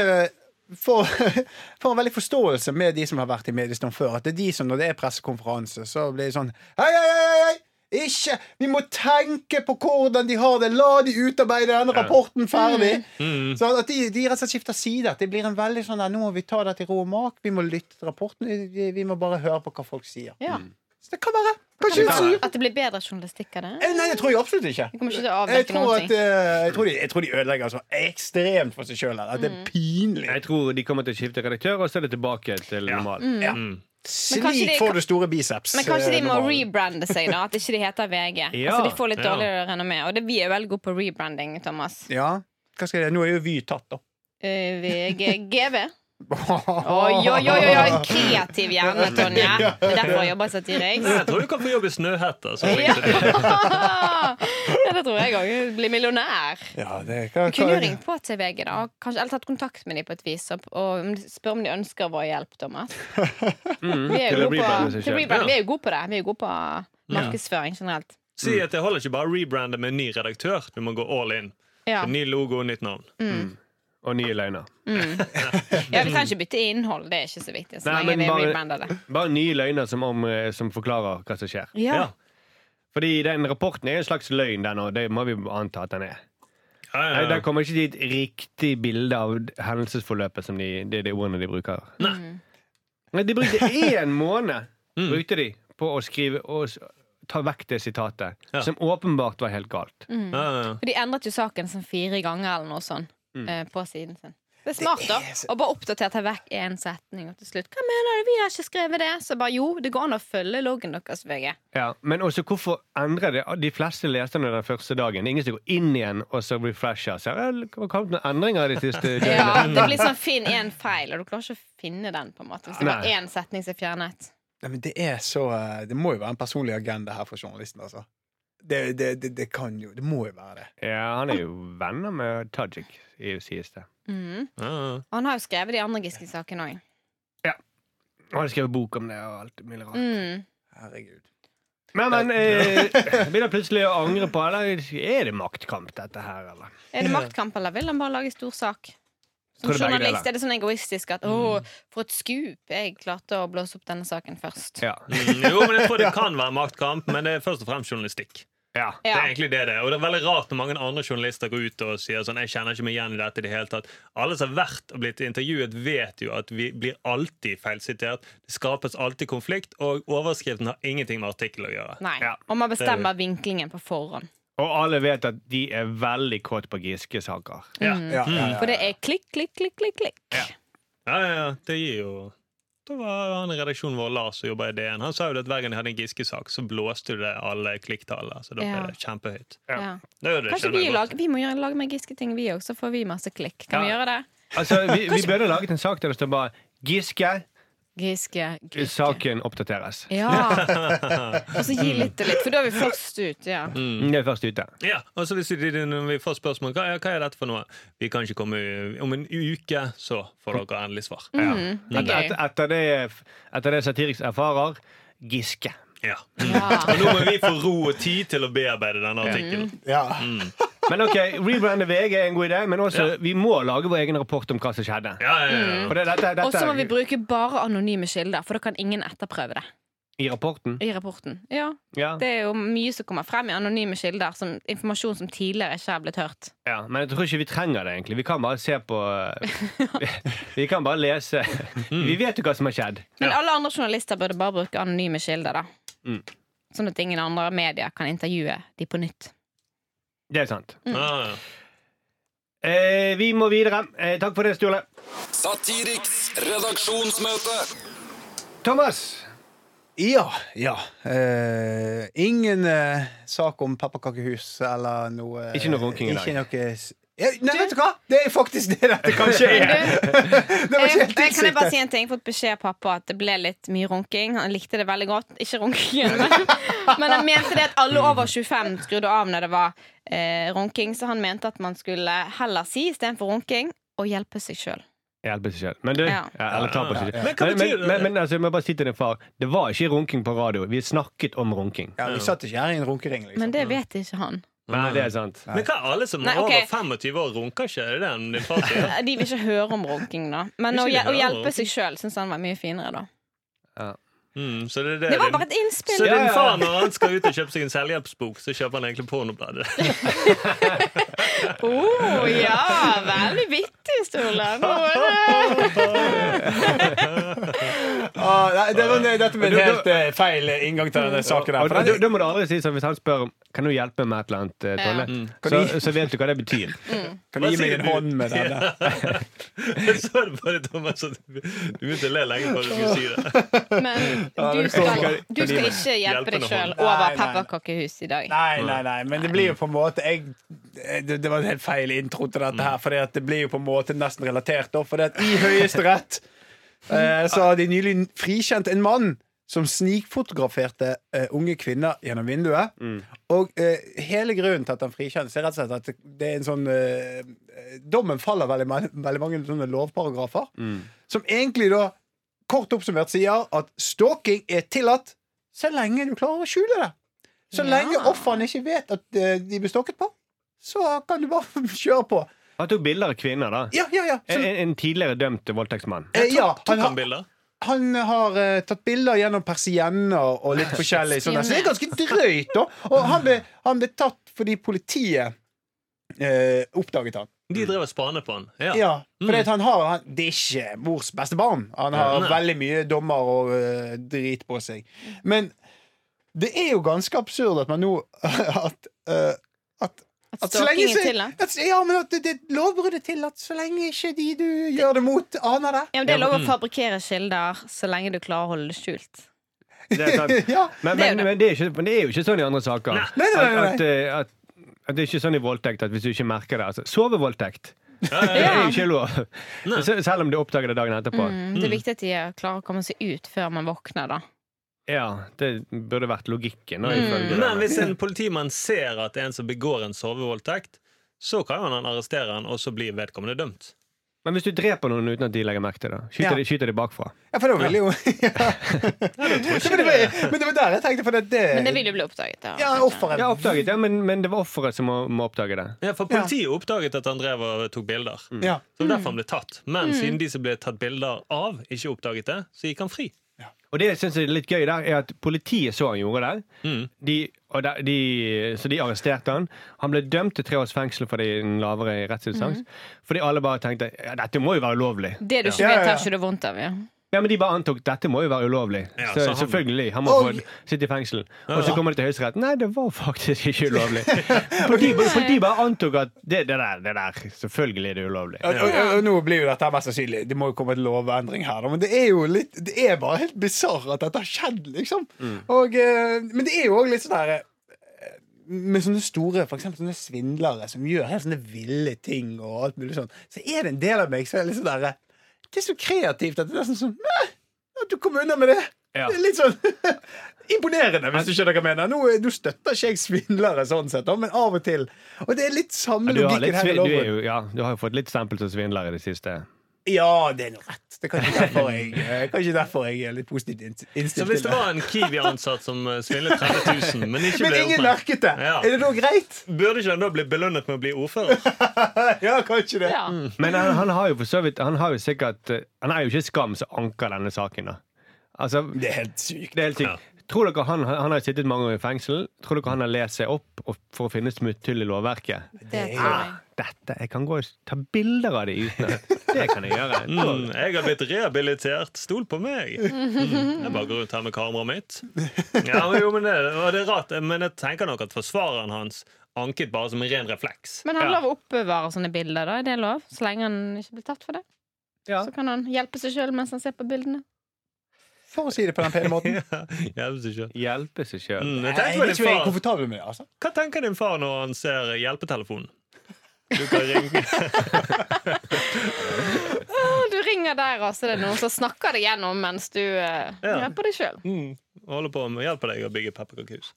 får, får en veldig forståelse med de som har vært i mediestand før. At det er de som når det er pressekonferanse, så blir det sånn hei, hei! hei, hei! Ikke! Vi må tenke på hvordan de har det! La de utarbeide denne rapporten ferdig! Mm. Så at de, de rett og slett skifter side. At det blir en veldig sånn Nå må vi ta det til ro og mak. Vi må lytte til rapporten. Vi, vi må bare høre på hva folk sier. ja. Så det kan være. Kanskje Det kan. At det blir bedre journalistikk av det? Eh, Nei, det tror jeg absolutt ikke. Ikke Jeg tror, at, eh, jeg, tror de, jeg tror de ødelegger så ekstremt for seg sjøl. At det er pinlig. Jeg tror de kommer til å skifte redaktør, og så er det tilbake til normalen. Ja. Mm. Kanskje Slik får du store biceps. Men kanskje de eh, må rebrande seg, da. At ikke de heter VG. Ja. Altså, de får litt dårligere Ja. renommé. Og det, vi er veldig gode på rebranding, Thomas. Ja, hva skal jeg Nå er jo Vy tatt, da. Uh, VGGV. Oi, oi, oi, oi, kreativ hjerne, Tonje. Det er derfor jeg jobber i Satiriks. Jeg tror du kan få jobb i Snøhetta. Så Ja. det. tror jeg òg. Bli millionær. Ja, det hva, Kunne jo ringt på til VG, da. Kanskje, eller tatt kontakt med dem på et vis. Og, og spørre om de ønsker vår hjelp, Thomas. Mm, Vi er jo gode på, det. Vi er jo gode på markedsføring generelt. Si at det holder ikke bare å rebrande med en ny redaktør. Du må gå all in. Ja. Ny logo og nytt navn. Og nye løgner. ja, Vi trenger ikke bytte innhold, det er ikke så viktig. Så Nei, lenge vi bare- det. Bare nye løgner som, om, eh, som forklarer hva som skjer. Ja. Ja. Fordi den rapporten er en slags løgn, den, og det må vi anta at den er. Ja, ja, Nei, ja. Der kommer ikke dit riktig bilde av hendelsesforløpet, som de, det er de ordene de bruker. Mm. Nei, De brukte én måned Mm. brukte de på å skrive og ta vekk det sitatet, Ja. som åpenbart var helt galt. Mm. Ja, ja, ja. For de endret jo saken sånn fire ganger eller noe sånn Mm. eh, på siden sin. Det er smart, da. å Og bare oppdaterte vekk én setning, og til slutt Hva mener du? Vi har ikke skrevet det. Så bare jo, det går an å følge loggen deres, VG. Ja, men også hvorfor endrer det? De fleste leserne den den første dagen. Det er ingen som går inn igjen og så refresher. seg? det har kommet noen endringer de siste døgnene. Ja, det blir sånn finn én feil, og du klarer ikke å finne den. på en måte Hvis det var én setning som er fjernet. Nei, men det er så eh, Det må jo være en personlig agenda her for journalisten, altså. Det, det, det, det kan jo Det må jo være det. Ja, han er jo venner med Tajik, i- sies det. Mm. Ja, ja. Han har jo skrevet de andre Giske-sakene òg. Han har skrevet bok om det og alt mulig rart. Mm. Herregud. Men, men eh, begynner plutselig å angre på Eller er det maktkamp, dette her, eller? Er det maktkamp, eller vil han bare lage stor sak? Som det journalist er det sånn egoistisk at 'å, for et skup', jeg klarte å blåse opp denne saken først. Ja. Mm, Jo, men jeg tror det kan være maktkamp, men det er først og fremst journalistikk. Ja. Det Ja. er egentlig det det er. Og det er veldig rart når mange andre journalister går ut og sier sånn Jeg kjenner ikke meg igjen i dette i det hele tatt. Alle som har vært og blitt intervjuet, vet jo at vi blir alltid feilsitert. Det skapes alltid konflikt, og overskriften har ingenting med artikkelen å gjøre. Nei. Ja. Og man bestemmer vinklingen på forhånd. Og alle vet at de er veldig kåt på Giske-saker. Ja. Mm. Ja, ja, ja, For det er klikk, klikk, klikk, klikk. klikk. Ja. Ja, ja, ja, det gir jo Da var han i redaksjonen vår, Lars, som jobba i DN. Han sa jo at hver gang de hadde en Giske-sak, så blåste det alle klikktallene. Så da ble Ja. det kjempehøyt. Ja. Ja. Det det, Kanskje vi, jeg lag, vi må gjøre, lage mer Giske-ting, vi òg, så får vi masse klikk. Kan vi gjøre det? Altså, vi, vi burde laget en sak der det står bare 'Giske, Giske, Giske. saken oppdateres'. Ja. Og så gi litt og litt, for da er vi først ut. Ja. Det er først ute. Ja, og så hvis vi, når vi får spørsmål hva er, hva er dette for noe, vi kan ikke komme om en uke, så får dere endelig svar. Det Et, er et, gøy. etter det, etter det Satiriks erfarer Giske. Ja. Ja. Og nå må vi få ro og tid til å bearbeide denne artikkelen. Ja. Men ok, rebrande VG er en god idé, men også vi må lage vår egen rapport om hva som skjedde. Ja, ja, ja. For det, dette, dette Og så må vi bruke bare anonyme kilder, for da kan ingen etterprøve det i rapporten. i rapporten. Ja, Ja, Det er jo mye som kommer frem i anonyme kilder, som informasjon som tidligere ikke har blitt hørt. ja, Men jeg tror ikke vi trenger det, egentlig. Vi kan bare se på Vi kan bare lese. Vi vet jo hva som har skjedd. Men Ja. alle andre journalister burde bare bruke anonyme kilder, da. Mm. Sånn at ingen andre medier kan intervjue de på nytt. Det er sant. Ja, ja. Eh, vi må videre. Eh, takk for det, Sturle. Satiriks redaksjonsmøte. Thomas. Ja. ja. Eh, ingen eh, sak om pepperkakehus eller noe Ikke noe runking i dag. Ikke noe Nei, vet du hva? Det er faktisk det dette kanskje er. det var ikke helt jeg, kan jeg bare si en ting? Jeg har fått beskjed av pappa at det ble litt mye runking. Han likte det veldig godt. Ikke runkingen, men, men han mente det at alle over 25 skrudde av når det var eh, runking, så han mente at man skulle heller si istedenfor runking å hjelpe seg sjøl. Hjelpe seg selv. Men du, ja. Ja. eller ta på seg sjøl. Men Men, men, men altså, jeg må bare si til din far, det var ikke runking på radio. Vi snakket om runking. Ja, Vi satt ikke her i en runkering, liksom. Men det vet ikke han. Nei, det er sant. Men hva er alle som Nei, er ok. over 25 år, runker ikke? Er det den sier? De vil ikke høre om runking, da. Men å, å hjelpe seg sjøl syns han var mye finere, da. Mm, så det, er det, Det var din- bare et innspill. Så Ja, din ja. far, når han skal ut og kjøpe seg en selvhjelpsbok, så kjøper han egentlig pornobladet? Å ja! Veldig vittig, Sturle. Nå er det Ah, nei, det var, dette med en helt uh, feil inngang til denne saken. her for da, da må du aldri si sånn hvis han spør Kan du hjelpe meg med et eller annet, eh, Tolle. Kan Så, så vet du hva det betyr. Kan du gi meg en hånd med denne? Jeg så det bare, Thomas, at du begynte å le lenge før du skulle si det. Men Ja, du skal, du skal ikke hjelpe deg sjøl over pepperkakehus i dag. Nei, nei, nei, men det blir jo på en måte jeg, det, det var en helt feil intro til dette her, for det blir jo på en måte nesten relatert. For det at I Høyesterett eh, så har de nylig frikjent en mann som snikfotograferte eh, unge kvinner gjennom vinduet. Og eh, hele grunnen til at han frikjennes, er rett og slett at det er en sånn eh, Dommen faller veldig, veldig mange sånne lovparagrafer, som egentlig da kort oppsummert sier at stalking er tillatt så lenge du klarer å skjule det. Så Ja. lenge ofrene ikke vet at eh, de blir stalket på, så kan du bare kjøre på. Han tok bilder av kvinner, da. Ja, ja, ja. En, Så, en tidligere dømt voldtektsmann. eh, ja Tok han, han bilder? han har uh, tatt bilder gjennom persienner og litt forskjellig. Sånn, så det er ganske drøyt. Da. Og han ble, han ble tatt fordi politiet uh, oppdaget han. De drev og spanet på han. Ja. Ja, for Mm. han har, han, Det er ikke mors beste barn. Han har Nei. veldig mye dommer og uh, drit på seg. Men det er jo ganske absurd at man nå At, uh, at At så lenge så- at, Ja, men at det, det lovbruddet tillatt så lenge ikke de du gjør det mot, aner det. Ja, men det er lov å Mm. fabrikkere kilder så lenge du klarer å holde det skjult. Det er ja. Men, men, det. men, det ikke, men det er jo ikke sånn i andre saker. Nei. Nei, nei, nei, nei. At, at, eh, at, at det er ikke sånn i voldtekt at hvis du ikke merker det altså, Sovevoldtekt. Ja, ja, ja, Det er jo ikke lov. Selv om de oppdager det dagen etterpå. Mm, det er viktig at de klarer å komme seg ut før man våkner, da. Ja, Det burde vært logikken. Mm. Men hvis en politimann ser at det er en som begår en sovevoldtekt, så kan jo han arrestere han, og så blir vedkommende dømt. Men hvis du dreper noen uten at de legger merke til det, skyter, Ja. de, skyter de bakfra. ja, for da vil jo men, det var, men det var der jeg tenkte, på det, det Men det vil jo bli oppdaget. Da, Ja, offeret. Ja, oppdaget, ja, men, men det var offeret som må, må oppdage det. Ja, For politiet oppdaget at han drev og tok bilder. Ja. Så det var derfor han ble tatt. Men siden de som ble tatt bilder av, ikke oppdaget det, så gikk han fri. Og det jeg synes er litt gøy der, er at politiet så han gjorde det. Mm. De, og de, de, så de arresterte han. Han ble dømt til tre års fengsel for en lavere rettsinstans. Fordi alle bare tenkte ja, dette må jo være ulovlig. Det du ikke Ja, vet, tar ikke du vondt av. Ja. Ja, men De bare antok dette må jo være ulovlig. Ja, så, så han- selvfølgelig. Han må Og- få sitte i fengsel. Og så kommer de til Høyesterett. Nei, det var faktisk ikke ulovlig. For de bare antok at det, det, der, det der Selvfølgelig er det ulovlig. Og, og, og, og nå blir jo dette mest sannsynlig Det må jo komme en lovendring her, da, men det er jo litt Det er bare helt bisarr at dette har skjedd, liksom. Og, eh, men det er jo òg litt sånn her eh, med sånne store for eksempel sånne svindlere som gjør helt sånne ville ting, og alt mulig sånn, så er det en del av meg som er litt sånn der Det er så kreativt at det er nesten sånn «Nei, At du kom unna med det. Ja. Det er litt sånn imponerende, hvis du skjønner hva jeg mener. Nå, nå støtter ikke jeg svindlere sånn sett, men av og til. Og det er litt samme Ja, logikken her i loven. du, ja, du har jo fått litt stempel som svindler i det siste. Ja, det er noe rett. Det er kanskje derfor jeg, eh, kanskje derfor jeg er litt positivt innstilt. Så hvis det var en Kiwi-ansatt som eh, svindlet 30 000, men ikke Men ble ingen merket det! Ja. Er det da greit? burde ikke han da bli belønnet med å bli ordfører? Ja, kanskje det. Ja. Men han, han har jo for så vidt Han har jo sikkert eh, Han er jo ikke Skam som anker denne saken, da. Altså, Det er helt sykt. det er helt sykt. Tror dere han, han har sittet mange år i fengsel? Tror dere han har lest seg opp for å finne smutthull i lovverket? Det tror jeg. Dette, Jeg kan gå og ta bilder av det uten at Det kan jeg gjøre. Mm, jeg har blitt rehabilitert. Stol på meg. Mm, jeg bare går rundt her med kameraet mitt. Ja, men, jo, men det, det er rart, men jeg tenker nok at forsvareren hans anket bare som en ren refleks. Men han Ja. lov å oppbevare sånne bilder, da? Er det lov? Så lenge han ikke blir tatt for det? Ja. Så kan han hjelpe seg sjøl mens han ser på bildene. For å si det på den pene måten. Hjelpe seg selv. Hjelpe seg sjøl. Mm, jeg Jeg er ikke jeg er far. komfortabel med det. altså Hva tenker din far når han ser hjelpetelefonen? Du kan ringe du ringer der, og så er noen som snakker deg gjennom mens du uh, Ja. hjelper deg sjøl. mm, Holder på med å hjelpe deg å bygge pepperkakehus.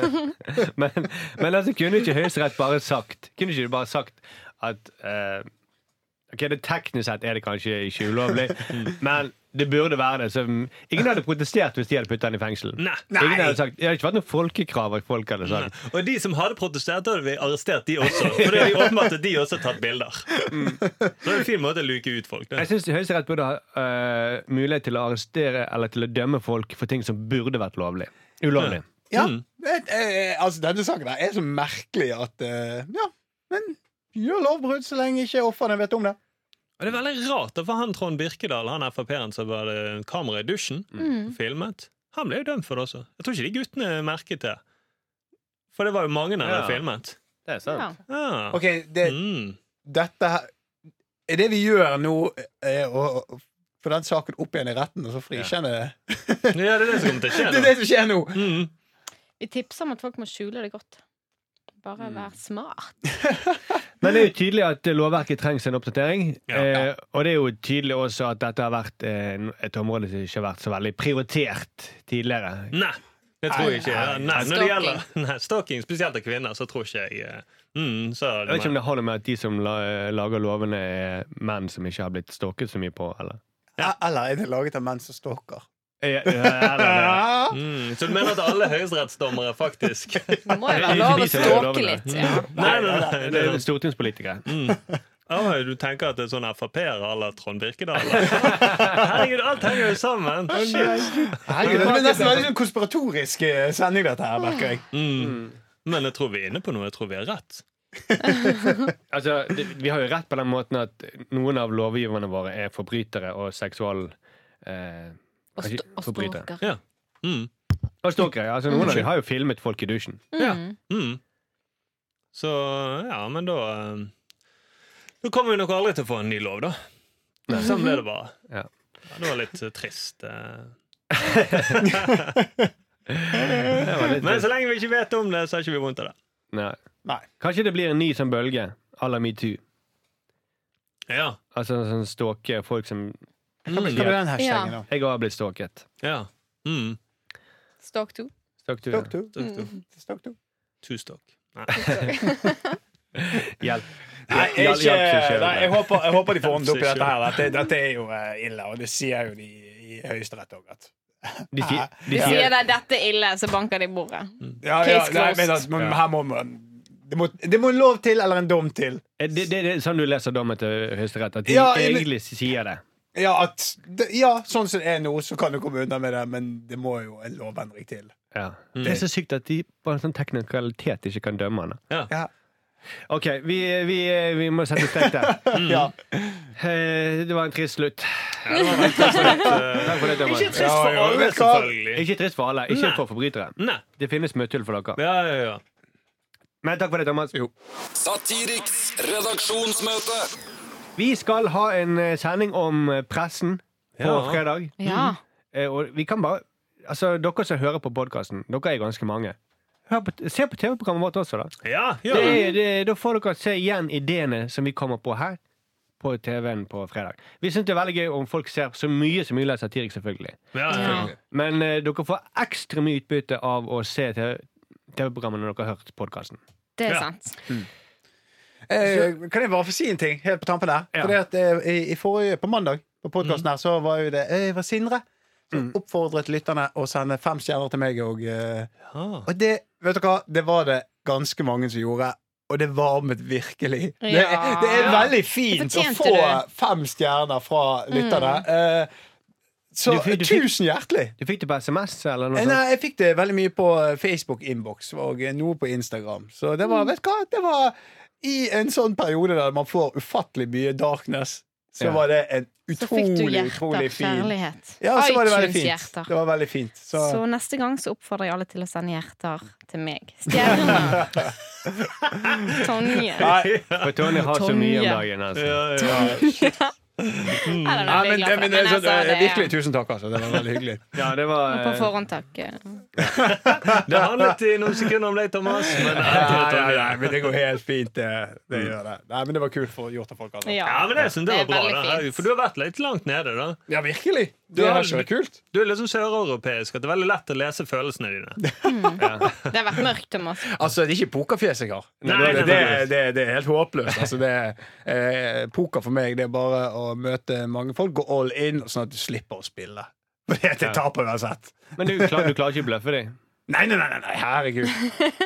Men, men altså, kunne ikke Høyesterett bare sagt Kunne ikke bare sagt at uh, Ok, det Teknisk sett er det kanskje ikke ulovlig, men det burde være det. Så, mm, ingen hadde protestert hvis de hadde puttet den i fengsel. Nei. Ingen hadde sagt, Det hadde ikke vært noe folkekrav folk hadde sagt Og de som hadde protestert, da hadde vi arrestert de også. For det er jo åpenbart at de også har tatt bilder. Så det er en fin måte å luke ut folk. Det. Jeg syns Høyesterett burde ha uh, mulighet til å arrestere eller til å dømme folk for ting som burde vært lovlig. Ulovlig. Ja, Mm. eh, altså Denne saken er så merkelig at uh, Ja, men gjør lovbrudd så lenge ikke ofrene vet om det. Og det er veldig rart, for han Trond Birkedal, han Frp-en som hadde kamera i dusjen, Mm. filmet, han ble jo dømt for det også. Jeg tror ikke de guttene merket det. For det var jo mange der Ja. filmet. Det er sant. Ja. Ja. Ok, det, Mm. dette her Er det vi gjør nå, er å å få den saken opp igjen i retten, og så frikjenne ja, det er det som kommer til å skje nå. Det er det som skjer nå! Mm. Vi tipser om at folk må skjule det godt. Bare Mm. vær smart. Men det er jo tydelig at lovverket trengs en oppdatering. Ja. Eh, og det er jo tydelig også at dette har vært eh, et område som ikke har vært så veldig prioritert tidligere. Nei, det tror jeg ikke. Nei, Nei, når det Stalking. gjelder nei, stalking, spesielt av kvinner, så tror ikke jeg eh, mm, så, Jeg vet ikke om det har noe med at de som lager lovene, er menn som ikke har blitt stalket så mye på, eller? Ja. Eller er det laget av menn som stalker? Eh, ja, ja, mm, Så du mener at alle høyesterettsdommere faktisk Det må jo være lov å lovene. litt. Ja. Nei, nei, nei, det det er er stortingspolitikere. Mm. Oh, du tenker at det er sånn Frp-er à la Trond Birkedal? Herregud, alt henger jo sammen! Shit. Herregud, det blir nesten veldig sånn konspiratorisk eh, sending, dette her, merker jeg. Mm. Men jeg tror vi er inne på noe. Jeg tror vi har rett. Altså, det, vi har jo rett på den måten at noen av lovgiverne våre er forbrytere og seksual... Eh, Og, kanskje st og stalker. Ja. Mm. Og stalker, Ja. Altså, noen av dem har jo filmet folk i dusjen. Ja. Mm. Mm. Så ja, men da eh, Da kommer vi nok aldri til å få en ny lov, da. Sånn ble det bare. Ja. Ja, det var litt eh, trist. eh. Litt Men så lenge vi ikke vet om det, så har ikke vi vondt av det. Nei. Nei. Kanskje det blir en ny sånn bølge à la metoo. Ja. Altså sånn stalke folk som Mm. Hva blir den hashtagen, Ja. da? Jeg har blitt stalket. ja. Mm. Stalk to. Stalk to. Stalk to. Stalk to. Stalk to. to stalk. Nei. Hjelp. Nei, jeg, ikke, nei, jeg, håper, jeg håper de får ordnet opp i dette her. Dette, dette er jo eh, ille, og det sier jo de i Høyesterett òg. De, sier- de Sier sier det dette er ille, så banker de bordet. Ja, ja, nei, men, altså, men her må man det må, det må en lov til, eller en dom til. Det, det, det er sånn du leser dommen til Høyesterett. At de Ja, men- egentlig sier det. Ja, at, ja, sånn som det er nå, så kan du komme unna med det, men det må jo en lovendring til. Ja. Det er så sykt at de på en sånn teknikalitet ikke kan dømme henne. Ja. Ja. OK, vi, vi, vi må sette strek der. Ja. Eh, Det var en trist slutt. Ja, det var veldig trist. Takk for det, Ikke trist for alle, selvfølgelig. Ikke trist for alle, ikke Nei. for forbrytere. Nei. Det finnes møtehull for dere. Ja, ja, ja. Men takk for det, Thomas. Satiriks redaksjonsmøte. Vi skal ha en eh, sending om eh, pressen på Ja. fredag. Ja. Eh, Og vi kan bare Altså, dere som hører på podkasten, dere er ganske mange. Hør på, se på TV-programmet vårt også, da. Ja, ja. Det, er- det, da får dere se igjen ideene som vi kommer på her. På TV-en på fredag. Vi syns det er veldig gøy om folk ser så mye som mulig av Satirik, selvfølgelig. ja, Ja. selvfølgelig. Men eh, dere får ekstra mye utbytte av å se TV TV-programmet når dere har hørt podkasten. Det er Ja. sant. Eh, kan jeg bare få si en ting helt på tampen der? Ja. Fordi at eh, i, i forrige, På mandag på podkasten her, så var jo det eh, var Sindre som oppfordret lytterne å sende fem stjerner til meg. Og, eh, og det vet dere hva, det var det ganske mange som gjorde. Og det varmet virkelig. Det, Ja. det er veldig fint Det å fortjente få du. fem stjerner fra lytterne. Eh, så Du fikk- du fikk- tusen hjertelig! Du fikk det på SMS, eller noe Eh, sånt? Nei, jeg fikk det veldig mye på Facebook-innboks og eh, noe på Instagram. Så det var, vet du hva, det var i en sånn periode der man får ufattelig mye darkness, så Ja. var det en utrolig, Så fikk du hjerter, utrolig fin kjærlighet. Ja, så var det veldig fint. Det var veldig fint. Så, Så neste gang så oppfordrer jeg alle til å sende hjerter til meg. Stjerner. Tonje. Nei, For Tonje har så mye om dagen. Altså. Ja, ja. I Nei, det men, jeg det, men det, så, altså, det, det er- virkelig tusen takk, altså. Det var veldig hyggelig. Ja, det var På eh, forhånd, takk. Det handlet i noen sekunder om deg, Thomas. Men, Nei, nei, men det går helt fint. Det, det gjør det. Nei, men det var kult for gjort av folk. Altså. Ja, men det, synes jeg det var bra. Da. For du har vært litt langt nede. da Ja, virkelig. Du Det er har kult. Du er liksom søreuropeisk. At det er veldig lett å lese følelsene dine. Det har vært mørkt, Thomas. Altså, det er ikke pokerfjes jeg har. Nei, det, nei, det, det, det er helt håpløst. Altså, det, eh, poker for meg det er bare å møte mange folk, gå all in, sånn at du slipper å spille. For det Ja. jeg taper uansett. Men du, klar, du klarer ikke å bløffe dem? Nei, nei, nei, nei, herregud.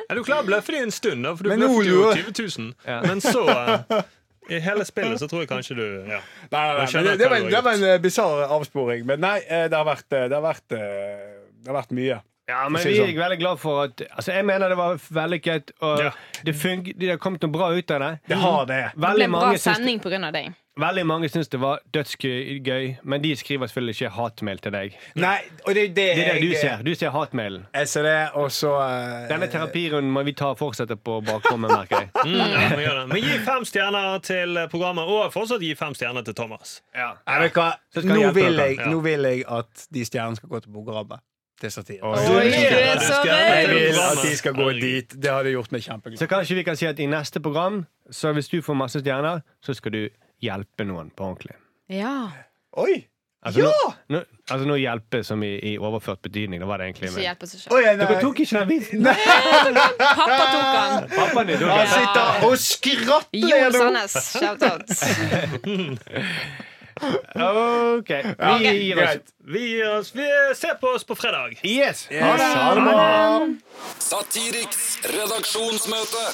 Er du klar å bløffe de en stund, da? For du Men bløffet jo 20 000. Ja. Men så eh, I hele spillet så tror jeg kanskje du ja. Nei, nei, nei, nei det, det, var en, det var en eh, bisarr avsporing. Men nei, eh, det har vært, eh, det har vært, det har vært mye. Ja, men vi er sånn. veldig glad for at Altså, Jeg mener det var vellykket, og Ja. det, fung, det har kommet noe bra ut av det. Det har det. Det ble en bra sending av deg. Veldig mange syns det var dødsgøy, men de skriver selvfølgelig ikke hatmail til deg. Nei, og det det, Det er det du ser. Du ser hatmailen. Jeg ser det, og så uh, Denne terapirunden må vi ta og fortsette på bakrommet, merker jeg. Mm, ja, vi gjør det. Men gi fem stjerner til programmet, og fortsatt gi fem stjerner til Thomas. Ja. Jeg vet hva, nå vil, jeg, Ja. nå vil jeg at de stjernene skal gå til programmet. Til satire. Oi. Oi! Jeg vil at de skal gå dit. Det hadde gjort meg kjempeglad. Så kanskje vi kan si at i neste program, så hvis du får masse stjerner, så skal du hjelpe noen på ordentlig. Ja. Oi! Altså, Ja! nå, nå, altså nå hjelpe som i, i overført betydning. Det var det egentlig. Ikke Men. hjelp oss ikke. Oi. Dere tok ikke den vitsen! Pappa tok han. Pappa din tok Han den. sitter og skratter Jon. Sandnes, shout-out. OK. Vi gir oss. Vi gir oss, vi ser på oss på fredag. Yes! Det. Ha det. Satiriks redaksjonsmøte.